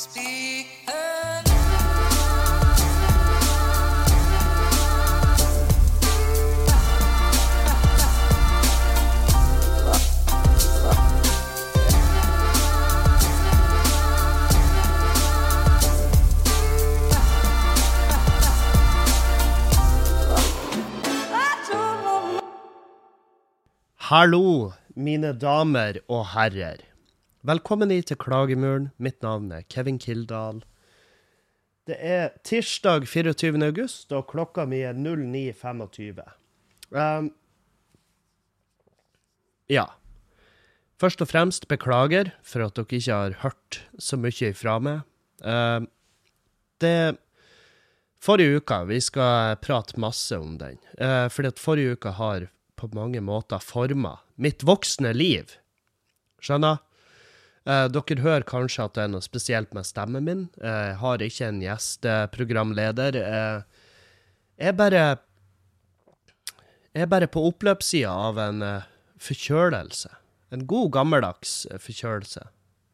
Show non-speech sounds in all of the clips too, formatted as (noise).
Hallo, mine damer og herrer. Velkommen i til Klagemuren. Mitt navn er Kevin Kildahl. Det er tirsdag 24. august, og klokka mi er 09.25. Um, ja. Først og fremst beklager for at dere ikke har hørt så mye ifra meg. Um, det Forrige uka, vi skal prate masse om den, uh, fordi at forrige uka har på mange måter forma mitt voksne liv. Skjønner? Eh, dere hører kanskje at det er noe spesielt med stemmen min. Eh, Jeg har ikke en gjesteprogramleder. Eh, Jeg er bare Jeg er bare på oppløpssida av en eh, forkjølelse. En god, gammeldags forkjølelse.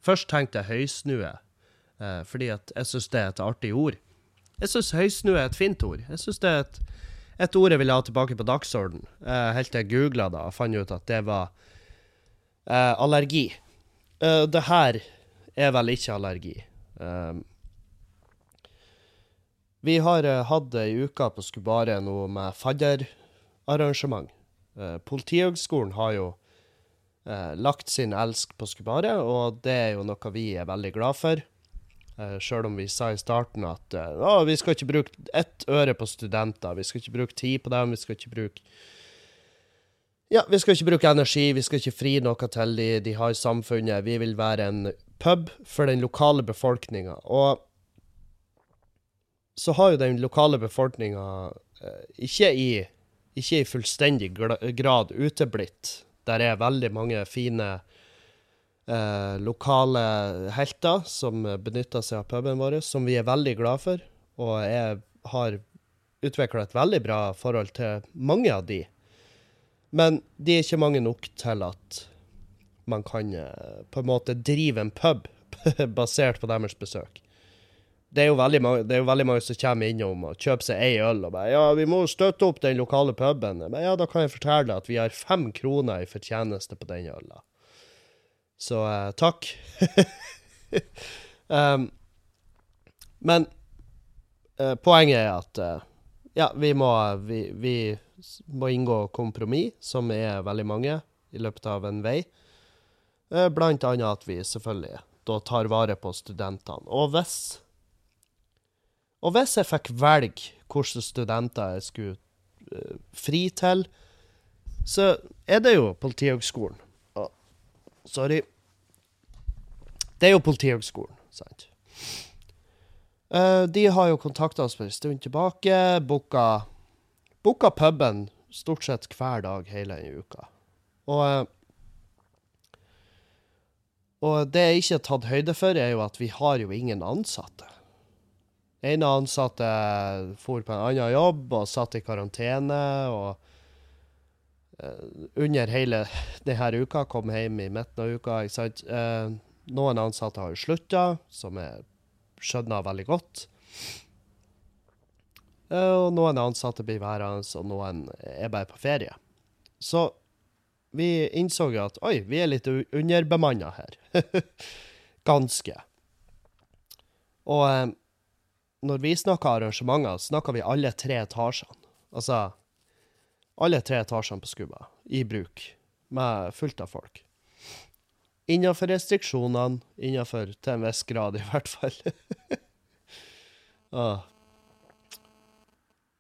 Først tenkte jeg høysnue, fordi jeg syns det er et artig ord. Jeg syns høysnue er et fint ord. Jeg synes det er et et ord jeg ville ha tilbake på dagsorden, helt til jeg googla det og fant ut at det var eh, allergi. Eh, det her er vel ikke allergi. Um, vi har uh, hatt ei uke på Skubare nå med fadderarrangement. Uh, Politihøgskolen har jo uh, lagt sin elsk på Skubare, og det er jo noe vi er veldig glad for. Uh, Sjøl om vi sa i starten at vi skal ikke bruke ett øre på studenter, vi skal ikke bruke tid på dem, vi skal ikke bruke Ja, vi skal ikke bruke energi, vi skal ikke fri noe til de, de har i samfunnet. Vi vil være en pub for den lokale befolkninga. Og så har jo den lokale befolkninga uh, ikke, ikke i fullstendig grad uteblitt. Der er veldig mange fine eh, lokale helter som benytter seg av puben vår, som vi er veldig glad for. Og jeg har utvikla et veldig bra forhold til mange av de. Men de er ikke mange nok til at man kan eh, på en måte drive en pub (laughs) basert på deres besøk. Det er, jo veldig mange, det er jo veldig mange som kommer innom og kjøper seg ei øl og bare 'Ja, vi må støtte opp den lokale puben.' Men ja, da kan jeg fortelle at vi har fem kroner i fortjeneste på den øla. Så eh, takk. (laughs) um, men eh, poenget er at eh, ja, vi må, vi, vi må inngå kompromiss, som er veldig mange, i løpet av en vei. Eh, blant annet at vi selvfølgelig da tar vare på studentene. Og hvis Og hvis jeg fikk velge hvilke studenter jeg skulle eh, fri til, så er det jo Politihøgskolen. Oh, Sorry. Det er jo Politihøgskolen, sant. Uh, de har jo kontakta oss for en stund tilbake. Booka, booka puben stort sett hver dag hele denne uka. Og, eh, og det jeg ikke har tatt høyde for, er jo at vi har jo ingen ansatte. En av ansatte for på en annen jobb og satt i karantene. og eh, under hele (laughs) denne uka, kom hjem i midten av uka. Ikke sant? Eh, noen ansatte har jo slutta, som jeg skjønner veldig godt. Eh, og noen er ansatte blir værende, og noen er bare på ferie. Så vi innså at oi, vi er litt underbemanna her. (laughs) Ganske. Og eh, når vi snakker arrangementer, snakker vi alle tre etasjene. Altså alle tre etasjene på Skubba i bruk, med fullt av folk. Innenfor restriksjonene, innenfor til en viss grad i hvert fall. (laughs) ah.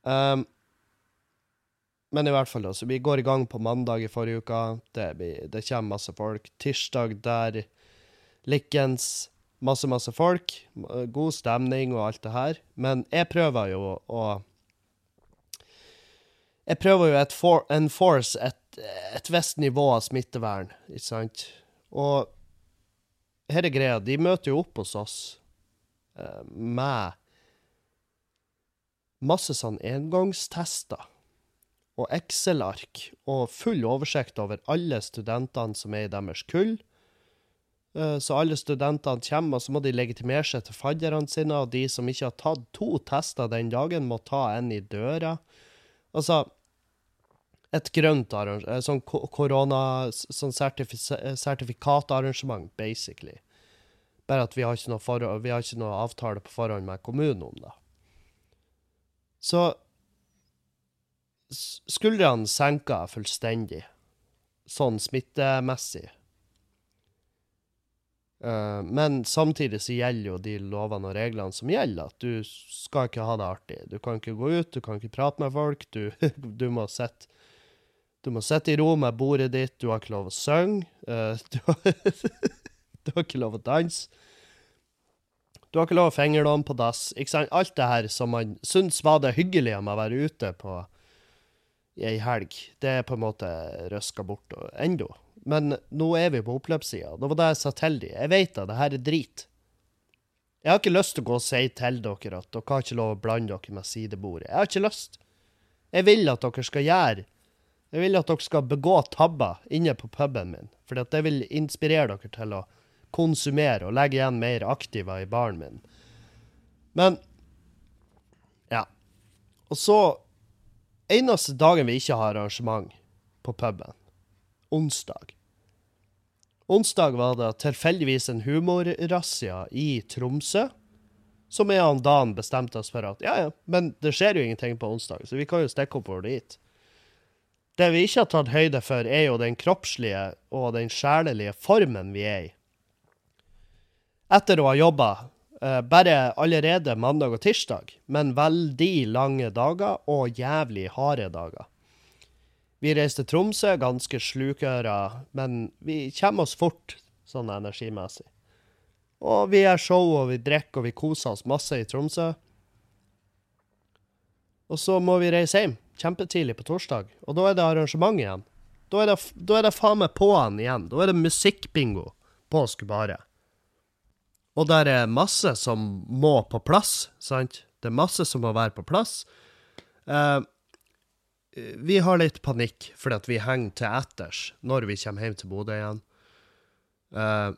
Um, men i hvert fall, altså, vi går i gang på mandag i forrige uke. Det, det kommer masse folk. Tirsdag der likens. Masse, masse folk. God stemning og alt det her. Men jeg prøver jo å jeg prøver jo å enforce et, et visst nivå av smittevern, ikke sant? Og her er greia, de møter jo opp hos oss eh, med masse sånn engangstester og Excel-ark og full oversikt over alle studentene som er i deres kull. Eh, Så alle studentene kommer, og så må de legitimere seg til fadderne sine, og de som ikke har tatt to tester den dagen, må ta en i døra. Altså Et grønt arrangement, sånn korona, sånn sertifikatarrangement, basically. Bare at vi har ikke noe, for, vi har ikke noe avtale på forhånd med kommunen om det. Så skuldrene senka fullstendig, sånn smittemessig. Eh, men samtidig så gjelder jo de lovene og reglene som gjelder, at du skal ikke ha det artig. Du kan ikke gå ut, du kan ikke prate med folk, du, (laughs) du må sitte du må sitte i ro med bordet ditt, du har ikke lov å synge, eh, (laughs) du, du har ikke lov å danse. Du har ikke lov å fingre noen på dass. Ikke sant? Alt det her som man syns var det hyggelige med å være ute på ei helg, det er på en måte røska bort ennå. Men nå er vi på oppløpssida. Det var det jeg sa til dem. Jeg vet det, det her er drit. Jeg har ikke lyst til å gå og si til dere at dere har ikke lov å blande dere med sidebordet. Jeg har ikke lyst. Jeg vil at dere skal gjøre Jeg vil at dere skal begå tabber inne på puben min, for det vil inspirere dere til å konsumere og legge igjen mer aktiva i baren min. Men Ja. Og så Eneste dagen vi ikke har arrangement på puben, onsdag. Onsdag var det tilfeldigvis en humorrazzia i Tromsø, som jeg og Dan bestemte oss for at ja, ja, men det skjer jo ingenting på onsdag, så vi kan jo stikke oppover dit. Det vi ikke har tatt høyde for, er jo den kroppslige og den sjelelige formen vi er i. Etter å ha jobba eh, bare allerede mandag og tirsdag, men veldig lange dager og jævlig harde dager. Vi reiste til Tromsø, ganske slukøra, men vi kommer oss fort sånn energimessig. Og vi gjør show, og vi drikker, og vi koser oss masse i Tromsø. Og så må vi reise hjem kjempetidlig på torsdag, og da er det arrangement igjen. Da er det, da er det faen meg på'n igjen. Da er det musikkbingo på Skubare. Og der er masse som må på plass, sant? Det er masse som må være på plass. Eh, vi har litt panikk fordi at vi henger til etters når vi kommer hjem til Bodø igjen. Eh,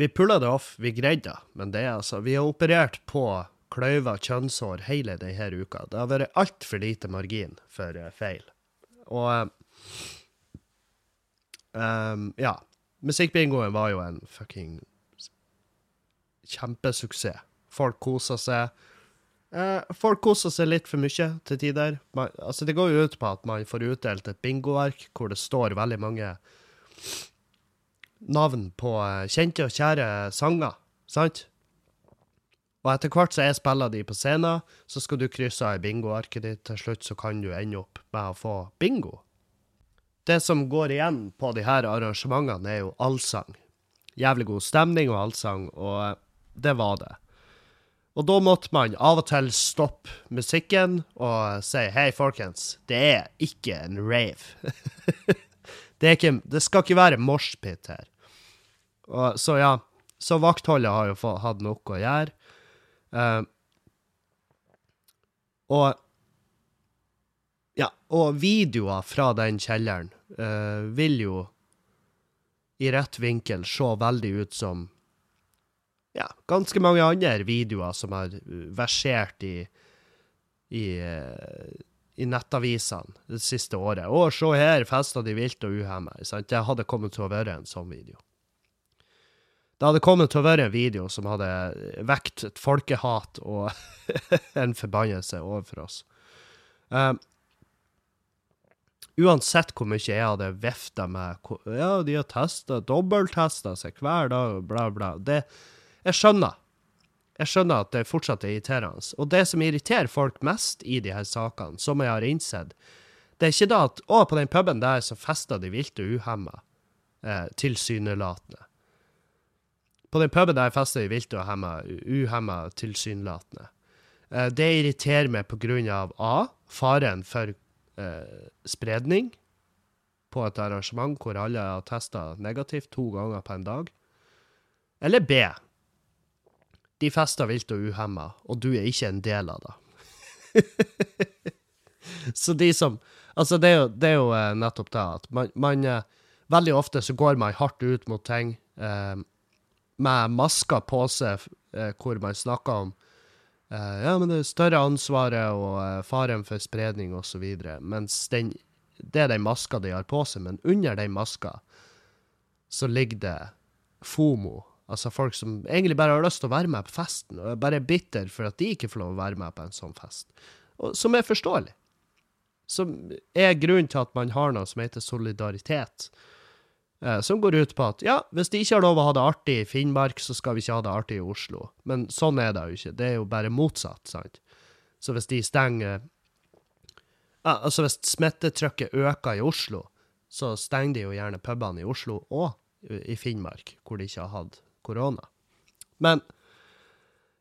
vi pulla det off, vi greide det, men det er altså Vi har operert på kløyva kjønnshår hele denne uka. Det har vært altfor lite margin for eh, feil. Og ehm, Ja. Musikkbingoen var jo en fucking kjempesuksess. Folk koser seg. Eh, folk koser seg litt for mye til tider. Man, altså det går jo ut på at man får utdelt et bingoark hvor det står veldig mange navn på eh, kjente og kjære sanger, sant? Og etter hvert så jeg spiller de på scenen, så skal du krysse av i bingoarket ditt. Til slutt så kan du ende opp med å få bingo. Det som går igjen på de her arrangementene, er jo allsang. Jævlig god stemning og allsang, og eh, det var det. Og da måtte man av og til stoppe musikken og si hei, folkens, det er ikke en rave. (laughs) det, ikke, det skal ikke være moshpit her. Og, så ja, så vaktholdet har jo hatt noe å gjøre. Uh, og Ja, og videoer fra den kjelleren uh, vil jo i rett vinkel se veldig ut som ja, ganske mange andre videoer som har versert i, i, i nettavisene det siste året. Å, se her, fester de vilt og uhemma. Det hadde kommet til å være en sånn video. Det hadde kommet til å være en video som hadde vekt et folkehat og (laughs) en forbannelse overfor oss. Um, uansett hvor mye jeg hadde vifta med Ja, de har testa, dobbelttesta seg hver dag, bla, bla. Det, jeg skjønner. Jeg skjønner at det fortsatt er irriterende. Og det som irriterer folk mest i de her sakene, som jeg har innsett, det er ikke da at å, på den puben der så fester de vilt og uhemma, eh, tilsynelatende. På den puben der fester de vilt og hemma, uhemma tilsynelatende. Eh, det irriterer meg på grunn av A. Faren for eh, spredning på et arrangement hvor alle har testa negativt to ganger på en dag. Eller B. De fester vilt og uhemma, og du er ikke en del av det. (laughs) Så de som Altså, det er jo, det er jo eh, nettopp det at man, man, eh, veldig ofte så går man hardt ut mot ting eh, med masker på seg, eh, hvor man snakker om eh, ja, men det større ansvaret og eh, faren for spredning osv. Mens den, det er den maska de har på seg, men under den maska så ligger det FOMO. Altså folk som egentlig bare har lyst til å være med på festen, og er bare bitter for at de ikke får lov å være med på en sånn fest. Og, som er forståelig. Som er grunnen til at man har noe som heter solidaritet. Eh, som går ut på at ja, hvis de ikke har lov å ha det artig i Finnmark, så skal vi ikke ha det artig i Oslo. Men sånn er det jo ikke. Det er jo bare motsatt, sant. Så hvis de stenger ja, Altså hvis smittetrykket øker i Oslo, så stenger de jo gjerne pubene i Oslo og i Finnmark, hvor de ikke har hatt korona. Men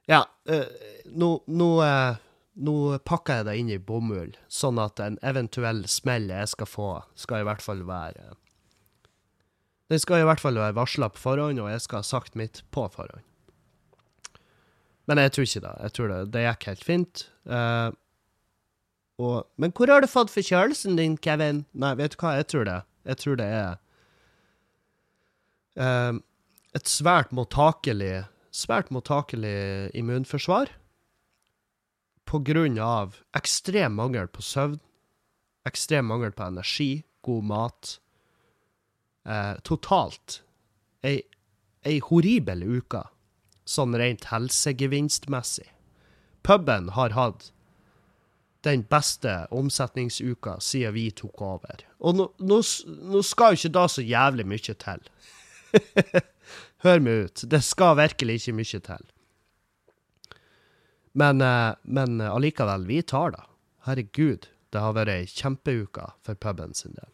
ja, eh, nå, nå, eh, nå pakker jeg det inn i bomull, sånn at en eventuell smell jeg skal få, skal i hvert fall være Den skal i hvert fall være varsla på forhånd, og jeg skal ha sagt mitt på forhånd. Men jeg tror ikke det. Jeg tror det, det gikk helt fint. Uh, og, men hvor har du fått forkjølelsen din, Kevin? Nei, vet du hva, jeg tror det. Jeg tror det er eh, et svært mottakelig, svært mottakelig immunforsvar av ekstrem mangel på søvn, ekstrem mangel på energi, god mat. Eh, totalt ei, ei horribel uke, sånn rent helsegevinstmessig. Puben har hatt den beste omsetningsuka siden vi tok over. Og nå, nå, nå skal jo ikke da så jævlig mye til. (laughs) Hør meg ut. Det skal virkelig ikke mye til. Men, eh, men allikevel, vi tar det. Herregud, det har vært ei kjempeuke for puben sin del.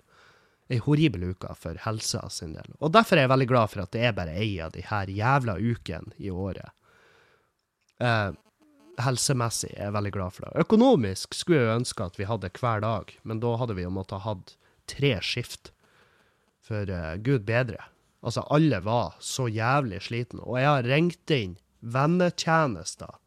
Ei horribel uke for helsa sin del. Og derfor er jeg veldig glad for at det er bare ei av de her jævla ukene i året. Eh, helsemessig er jeg veldig glad for det. Økonomisk skulle jeg ønske at vi hadde hver dag, men da hadde vi jo måttet ha hatt tre skift. For uh, gud bedre. Altså, alle var så jævlig slitne. Og jeg har ringt inn vennetjenester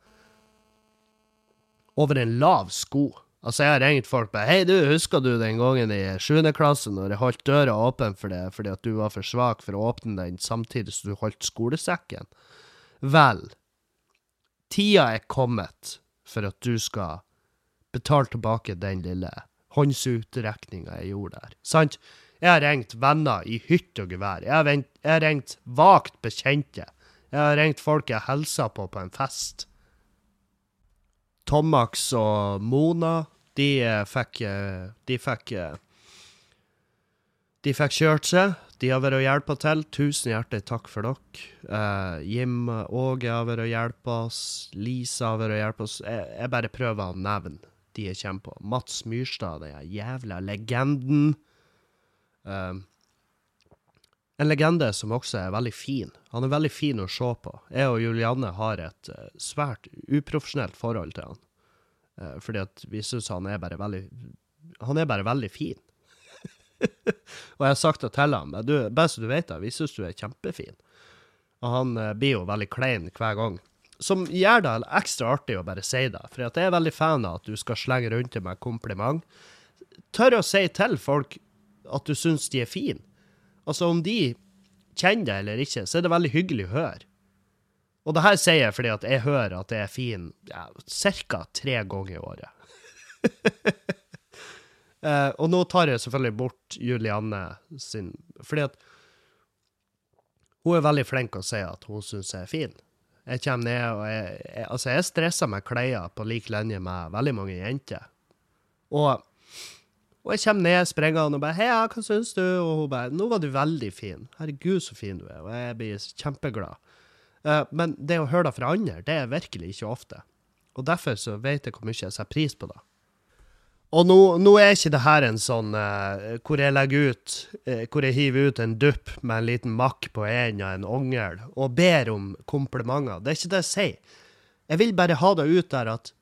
over en lav sko. Altså, jeg har ringt folk på 'Hei, du, husker du den gangen i 7. klasse når jeg holdt døra åpen for deg fordi at du var for svak for å åpne den samtidig som du holdt skolesekken?' Vel, tida er kommet for at du skal betale tilbake den lille håndsutrekninga jeg gjorde der. Sant? Jeg har ringt venner i hytt og gevær. Jeg har, ringt, jeg har ringt vagt bekjente. Jeg har ringt folk jeg hilsa på på en fest. Tomax og Mona, de eh, fikk eh, De fikk eh, De fikk kjørt seg. De har vært og hjelpa til. Tusen hjertelig takk for dere. Uh, Jim Åge har vært og hjelpa oss. Lisa har vært og hjelpa oss. Jeg, jeg, bare prøver å nevne de jeg kommer på. Mats Myrstad, den jævla legenden. Uh, en legende som også er veldig fin. Han er veldig fin å se på. Jeg og Julianne har et uh, svært uprofesjonelt forhold til han. Uh, fordi vi syns han er bare veldig Han er bare veldig fin. (laughs) og jeg har sagt det til ham. Du, bare så du vet det, vi syns du er kjempefin. Og han uh, blir jo veldig klein hver gang. Som gjør det ekstra artig å bare si det. For jeg er veldig fan av at du skal slenge rundt det med kompliment. Tør å si til folk at du syns de er fine. Altså, om de kjenner deg eller ikke, så er det veldig hyggelig å høre. Og det her sier jeg fordi at jeg hører at jeg er fin ja, ca. tre ganger i året. (laughs) eh, og nå tar jeg selvfølgelig bort Julianne sin Fordi at hun er veldig flink å si at hun syns jeg er fin. Jeg kommer ned og jeg, jeg, altså jeg stresser med klær på lik linje med veldig mange jenter. Og og jeg kommer ned sprengende og bare 'Heia, hva syns du?' Og hun bare 'Nå var du veldig fin. Herregud, så fin du er.' Og jeg blir kjempeglad. Uh, men det å høre det fra andre, det er virkelig ikke ofte. Og derfor så vet jeg hvor mye jeg setter pris på det. Og nå, nå er ikke det her en sånn uh, hvor jeg legger ut uh, Hvor jeg hiver ut en dupp med en liten makk på en av en ongel og ber om komplimenter. Det er ikke det jeg sier. Jeg vil bare ha det ut der at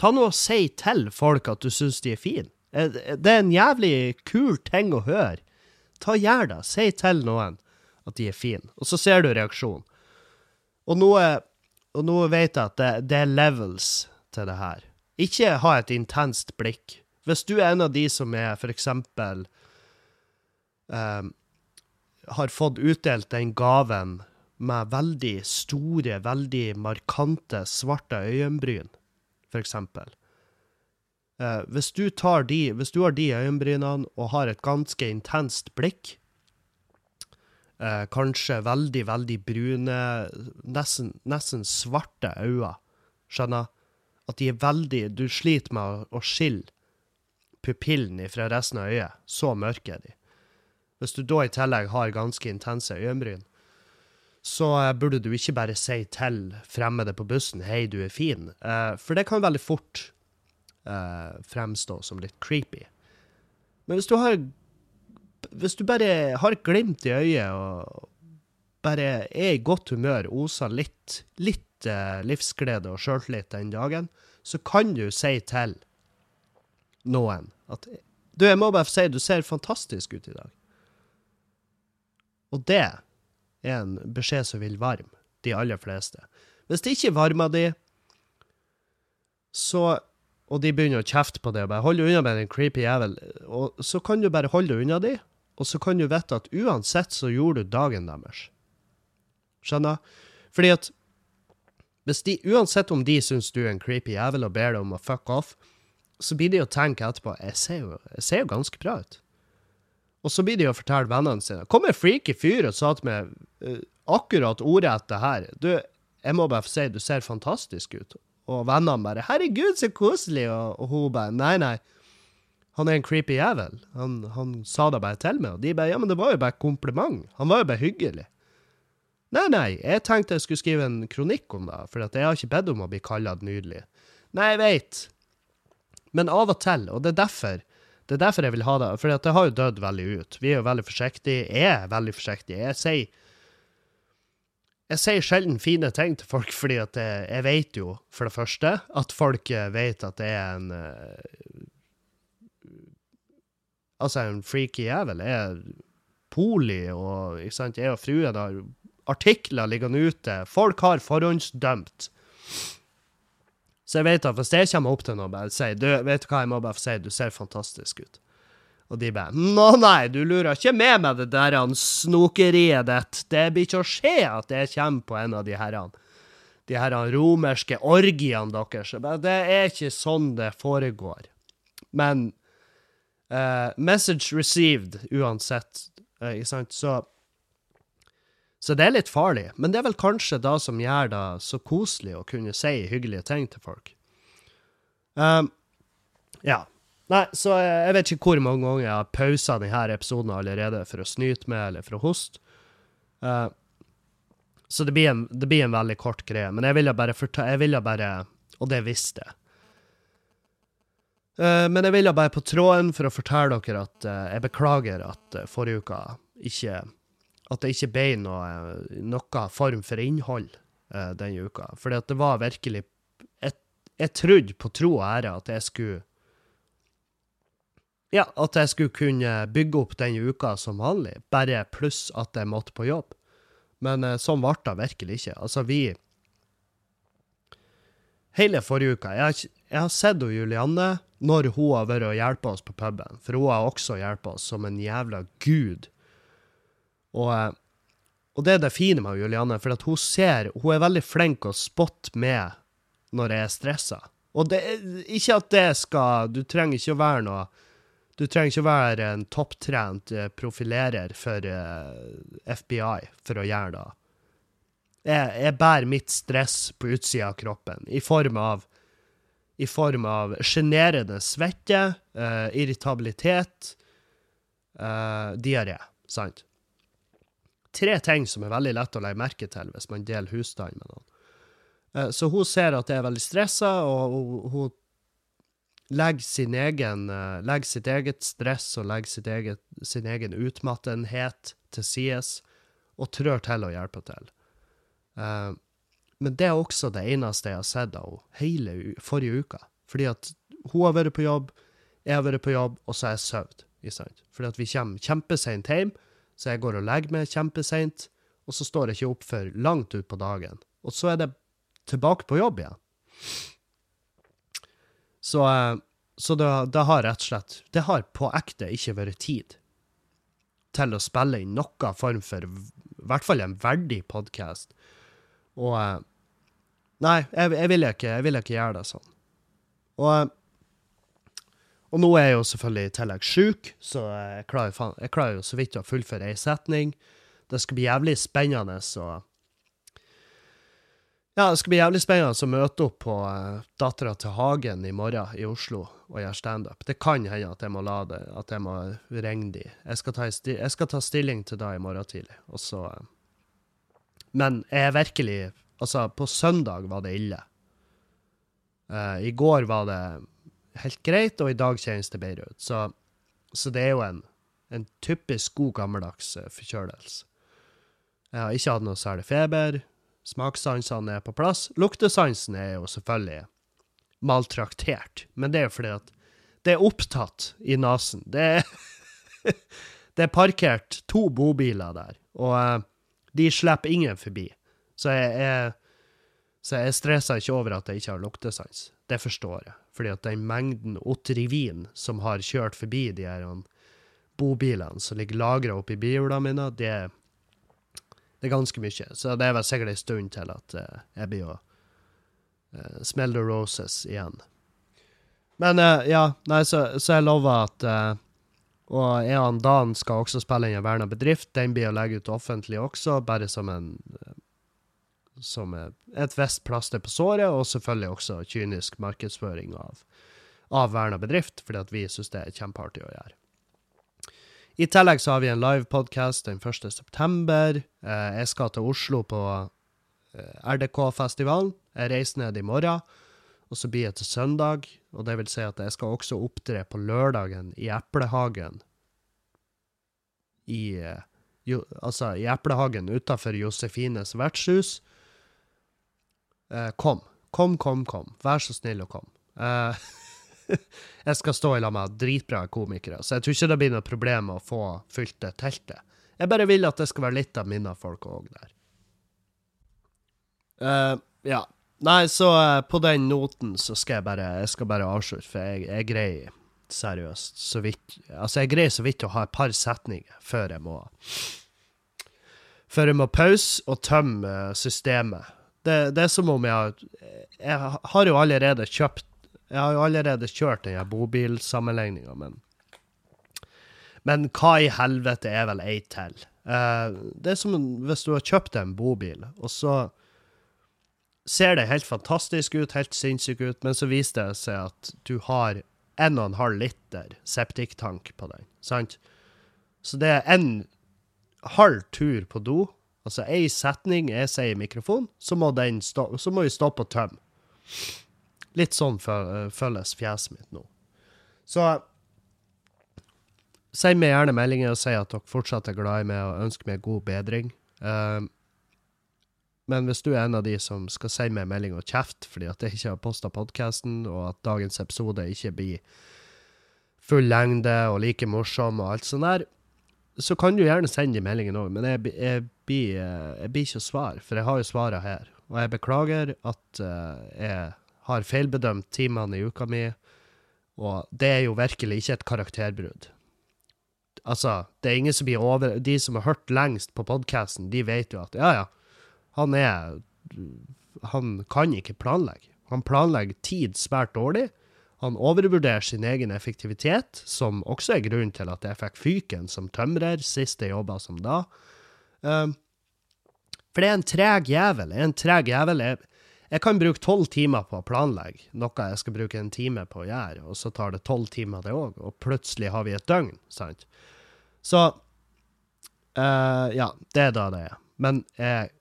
Ta nå og si til folk at du syns de er fine. Eh, det er en jævlig kul ting å høre. Ta Gjør det. Si til noen at de er fine, og så ser du reaksjonen. Og nå, og nå vet jeg at det, det, er levels til det her. Ikke ha et intenst blikk. Hvis du er en av de som er for eksempel eh, har fått utdelt den gaven med veldig store, veldig markante svarte øyenbryn, for eksempel. Eh, hvis, du de, hvis du har de øyenbrynene og har et ganske intenst blikk, eh, kanskje veldig, veldig brune, nesten, nesten svarte øyne, skjønner? At de er veldig Du sliter med å, å skille pupillen fra resten av øyet. Så mørke er de. Hvis du da i tillegg har ganske intense øyenbryn, så eh, burde du ikke bare si til fremmede på bussen 'hei, du er fin', eh, for det kan veldig fort eh, fremstå som litt creepy. Men hvis du har Hvis du bare har et glimt i øyet og bare er i godt humør, oser litt, litt uh, livsglede og sjøltillit den dagen, så kan du si til noen at Du, jeg må bare si du ser fantastisk ut i dag. Og det er en beskjed som vil varme de aller fleste. Hvis det ikke varmer de, så Og de begynner å kjefte på det og bare holde unna med den creepy jævel, og så kan du bare holde deg unna de, og så kan du vite at uansett så gjorde du dagen deres. Skjønner? Fordi at hvis de, uansett om de syns du er en creepy jævel og ber deg om å fuck off, så blir de å tenke etterpå jeg ser, jo, jeg ser jo ganske bra ut. Og så blir de å fortelle vennene sine. Kom en freaky fyr og sa til meg uh, akkurat ordet etter her. Du, jeg må bare få si du ser fantastisk ut. Og vennene bare 'herregud, så koselig', og, og hun bare 'nei, nei'. Han er en creepy jævel. Han, han sa det bare til meg, og de bare 'ja, men det var jo bare kompliment'. Han var jo bare hyggelig'. Nei, nei, jeg tenkte jeg skulle skrive en kronikk om det, for jeg har ikke bedt om å bli kalt nydelig. Nei, jeg veit. Men av og til, og det er derfor det er derfor jeg vil ha det, for det har jo dødd veldig ut. Vi er jo veldig forsiktige. Jeg er veldig forsiktig. Jeg sier jeg sier sjelden fine ting til folk, fordi at jeg, jeg vet jo, for det første, at folk vet at det er en uh, Altså, en freaky jævel. Jeg er poli, og ikke sant, jeg og fruen har artikler liggende ute. Folk har forhåndsdømt. Så jeg vet at hvis jeg kommer opp til noe og bare sier du, vet du hva, jeg må bare få si, du ser fantastisk ut. Og de bare Nå nei, du lurer ikke med meg det der snokeriet ditt. Det blir ikke å skje at det kommer på en av de herrene. De her romerske orgiene deres. Det er ikke sånn det foregår. Men uh, message received uansett, uh, sant, så så det er litt farlig, men det er vel kanskje da som gjør det så koselig å kunne si hyggelige ting til folk. Um, ja. Nei, så jeg vet ikke hvor mange ganger jeg har pausa denne episoden allerede for å snyte med eller for å hoste. Uh, så det blir, en, det blir, en, veldig kort greie. Men jeg ville bare fortelle Jeg ville bare Og det visste jeg. Uh, men jeg ville bare på tråden for å fortelle dere at uh, jeg beklager at forrige uka ikke at det ikke ble noe, noe form for innhold denne uka. For det var virkelig Jeg, jeg trodde på tro og ære at jeg skulle Ja, at jeg skulle kunne bygge opp denne uka som vanlig, bare pluss at jeg måtte på jobb. Men uh, sånn ble det virkelig ikke. Altså, vi Hele forrige uka Jeg jeg har sett Julianne når hun har vært og hjulpet oss på puben, for hun har også hjulpet oss som en jævla gud og, eh, og, det er det fine med Julianne, for hun ser Hun er veldig flink å spotte med når jeg er stressa. Og det, ikke at det skal Du trenger ikke å være noe Du trenger ikke å være en topptrent eh, profilerer for eh, FBI for å gjøre det. Jeg, jeg bærer mitt stress på utsida av kroppen i form av i form av sjenerende svette, uh, irritabilitet, uh, diaré. Sant? tre ting som er veldig lett å legge merke til hvis man deler husstand med noen. Uh, så hun ser at jeg er veldig stressa, og hun legger, sin egen, eh, legger sitt eget stress og legger sitt eget, sin egen utmattenhet til side og trør til å hjelpe til. Uh, men det er også det eneste jeg har sett av henne hele forrige uka. Fordi at hun har vært på jobb, jeg har vært på jobb, og så har jeg sovet. Fordi at vi kommer kjempeseint hjem så jeg går og legger meg kjempeseint, og så står jeg ikke opp før langt utpå dagen. Og så er det tilbake på jobb igjen. Så, eh, så det, det, har rett og slett Det har på ekte ikke vært tid. til å spille inn noen form for i hvert fall en verdig podkast. Og eh, Nei, jeg, jeg, vil ikke, jeg vil ikke gjøre det sånn. Og, eh, og nå er jeg jo selvfølgelig i tillegg sjuk, så jeg klarer, jeg klarer jo så vidt å fullføre ei setning. Det skal bli jævlig spennende å Ja, det skal bli jævlig spennende å møte opp på uh, Dattera til Hagen i morgen i Oslo og gjøre standup. Det kan hende at jeg må la det, at jeg må ringe de. Jeg skal ta, jeg skal ta stilling til det i morgen tidlig, og så uh, Men jeg er virkelig Altså, på søndag var det ille. Uh, I går var det helt greit, og i dag kjennes det bedre ut. Så, så det er jo en, en typisk god, gammeldags forkjølelse. Jeg har ikke hatt noe særlig feber. Smakssansene er på plass. Luktesansen er jo selvfølgelig maltraktert, men det er jo fordi at det er opptatt i nesen. Det er, (laughs) det er parkert to bobiler der, og uh, de slipper ingen forbi. Så jeg, jeg, så jeg stresser ikke over at jeg ikke har luktesans. Det forstår jeg. Fordi at den mengden Otrivin som har kjørt forbi de her bobilene som ligger lagra oppi bihulene mine, det, det, er ganske mye. Så det er vel sikkert en stund til at uh, jeg blir å uh, smell the roses igjen. Men uh, ja, nei, så, så, jeg lover at uh, Og og Dan skal også spille inn en verna bedrift. Den blir å legge ut offentlig også, bare som en som et visst plaster på såret, og selvfølgelig også kynisk markedsføring av, av verna bedrift, fordi at vi syns det er kjempeartig å gjøre. I tillegg så har vi en live podcast den 1. september. Eh, jeg skal til Oslo på eh, RDK-festivalen. Jeg reiser ned i morgen, og så blir jeg til søndag. Og det vil si at jeg skal også opptre på lørdagen i Eplehagen. I, eh, jo, altså i Eplehagen utafor Josefines vertshus. Kom. Kom, kom, kom. Vær så snill og kom. (laughs) (laughs) Jeg skal stå i lag med dritbra komikere, så jeg tror ikke det blir noe problem å få fylt det teltet. Jeg bare vil at det skal være litt av mine folk òg der. Uh, ja. Nei, så uh, på den noten så skal jeg bare, jeg skal bare avslutte, for jeg, jeg greier seriøst så vidt Altså, jeg greier så vidt å ha et par setninger før jeg må Før jeg må pause og tømme systemet det, det, er som om jeg har Jeg har jo allerede kjøpt Jeg har jo allerede kjørt den bobilsammenligninga, men Men hva i helvete er vel ei til? Uh, det er som hvis du har kjøpt en bobil, og så ser det helt fantastisk ut, helt sinnssykt ut, men så viser det seg at du har 1,5 liter septiktank på den, sant? Så det er en halv tur på do, Altså ei setning jeg sier i mikrofon, så må, den stå, så må vi stoppe og tømme. Litt sånn føles fjeset mitt nå. Så send meg gjerne meldinger og si at dere fortsatt er glad i meg og ønsker meg god bedring. Uh, men hvis du er en av de som skal sende meg melding og kjefte fordi at jeg ikke har posta podkasten, og at dagens episode ikke blir full lengde og like morsom og alt sånt der, så kan du gjerne sende de meldingene òg, men jeg, jeg, blir, eh, jeg, blir, ikke å svare, for jeg har jo svarene her. Og jeg beklager at uh, jeg har feilbedømt timene i uka mi, og det er jo virkelig ikke et karakterbrudd. Altså, det er ingen som blir over De som har hørt lengst på podkasten, de vet jo at ja, ja, han er Han kan ikke planlegge. Han planlegger tid svært dårlig. Han overvurderer sin egen effektivitet, som også er grunnen til at jeg fikk fyken som tømrer sist jeg jobba som da. Um, for det er en treg jævel. Er en treg jævel. Jeg, jeg kan bruke tolv timer på å planlegge noe jeg skal bruke en time på å gjøre, og så tar det tolv timer, det òg, og plutselig har vi et døgn, sant? Så uh, Ja, det er da det er. Men jeg,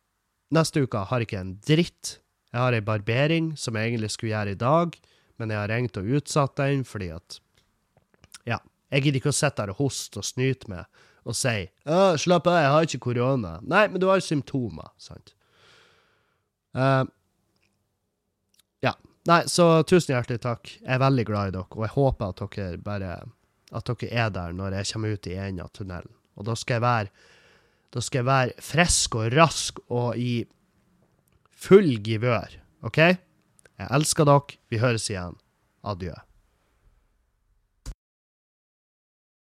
neste uke har jeg ikke en dritt. Jeg har ei barbering som jeg egentlig skulle gjøre i dag men jeg har ringt og utsatt den fordi at Ja, jeg gidder ikke å sitte her og hoste og snyte med og si 'Slapp av, jeg har ikke korona'. Nei, men du har symptomer, sant? Uh. Nei, så tusen hjertelig takk. Jeg er veldig glad i dere, og jeg håper at dere bare at dere er der når jeg kommer ut i enden av tunnelen. Og da skal jeg være da skal jeg være frisk og rask og i full givør, OK? Jeg elsker dere. Vi høres igjen. Adjø.